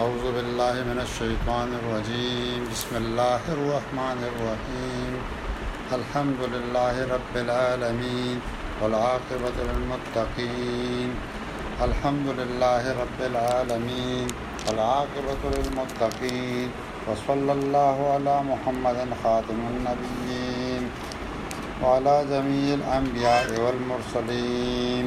أعوذ بالله من الشيطان الرجيم بسم الله الرحمن الرحيم الحمد لله رب العالمين والعاقبة للمتقين الحمد لله رب العالمين والعاقبة للمتقين وصلى الله على محمد خاتم النبيين وعلى جميع الأنبياء والمرسلين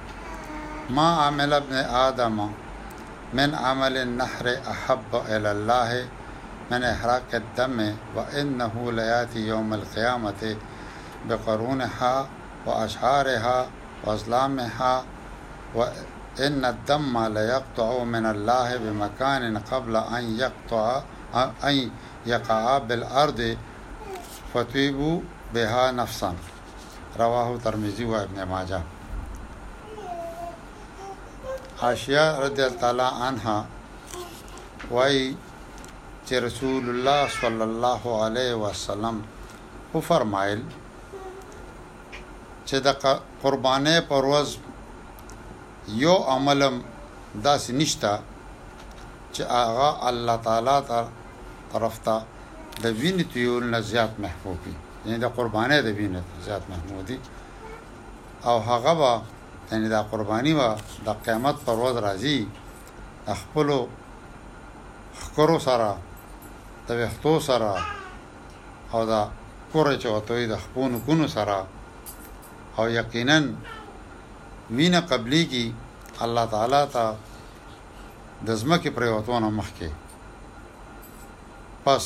ما عمل ابن آدم من عمل النحر أحب إلى الله من إحراق الدم وإنه ليأتي يوم القيامة بقرونها وأشعارها وأظلامها وإن الدم ليقطع من الله بمكان قبل أن يقطع أن يقع بالأرض فتويبوا بها نفسا رواه ترمذی و ابن ماجه عاشیه رضی الله تعالی عنها وای چې رسول الله صلی الله علیه وسلم او فرمایل چې د قربانې پر ورځ یو عملم داس نشتا چې هغه الله تعالی تر طرف ته د وینې تیول نه زیات محبوب وي یعنی د قربانې د وینه زیات محمودی او هغه به یعنی دا قربانی به د قیامت پر ورځ راځي خپل خکرو سره د وختو سره او دا کور چوتوي د خپون کونو سره او یقینا وینه قبلي کی الله تعالی ته د زمکه پریوتونه مخکې پس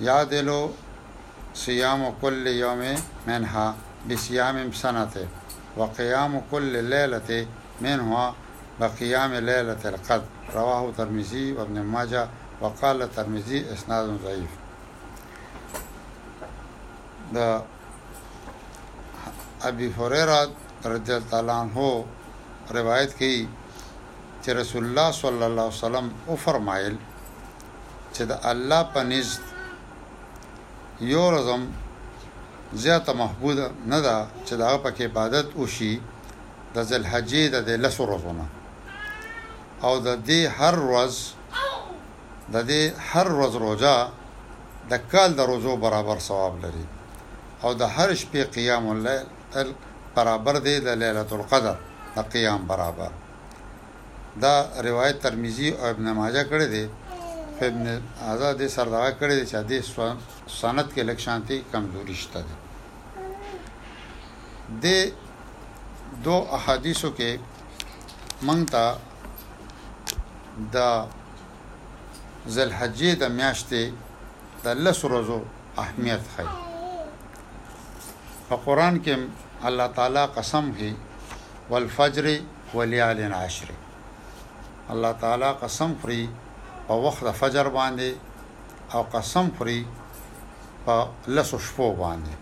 يا دل و صيام کل يوم منها بصيام سنه و قيام کل ليله منها بقيام ليله القدر رواه ترمذي و ابن ماجه و قال ترمذي اسناد ضعيف د ابي هريره رضی الله تعالی عنہ روایت کړي چې رسول الله صلی الله علیه وسلم او فرمایل چې د الله په نزد يو ورځ هم زیاته محبوده نه ده چې د هغه پکې عبادت وشي د ذلحجې د دې لسو ورځو نه او د دې هر ورځ د دې هر ورځ روزه د کال د روزو برابر ثواب لري او د هر شپې قیام الليل برابر دی د ليله القدر د قیام برابر دا روایت ترمذی او ابن ماجه کړی دی خو ابن عزا دې سره دغه کړی دی چې دې سند کې لږ شانتي کمزوري شته دی د دو احادیثو کې مونږ ته د ذلحجې د میاشتې د لس ورځو اهمیت ښيي په قران کې الله تعالی قسم هي والفجر وليال عشر الله تعالی قسم خوري په وخت د فجر باندې او قسم خوري په لسو شپو باندې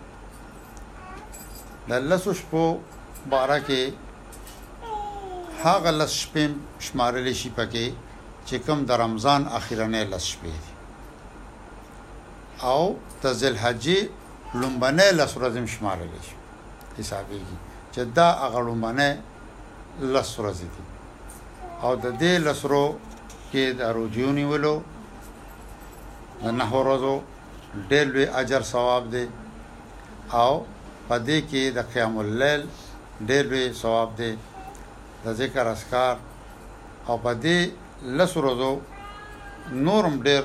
د لسو شپو باره کې هغه لس شپې شمارل شي پکې چې کوم د رمضان اخیرنې لس شپې دي او د ذلحجې لومبنې لس ورځې شمارل شي حسابېږي چې دا هغه ړومبنۍ لس ورځې دي او د دې لس رو کې د روجیو نیولو د نه ورځو ډېر لوی اجر ثواب دی او په دې کې د قیام الليل ډېر لوی ثواب دی د ذکر اسکار او په دې لس ورځو نورم ډېر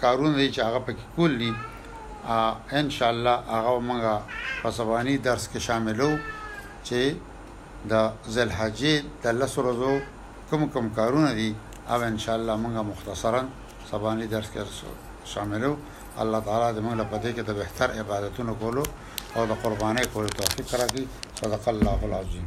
کارونه دی چی هغه پکی کول دی ان شاء الله هغه به موږ په سبانی درس کی شاملو چی د ذلحجی د لس ورځو کوم کوم کارونه دی هغه ان شاء الله موږ مختصرا سبانی درس کی شاملو الله تعالی د موږ له پدې کې د بهتر عبادتونو کولو او د قربانې کولو توفیق راکړي صدق الله العظیم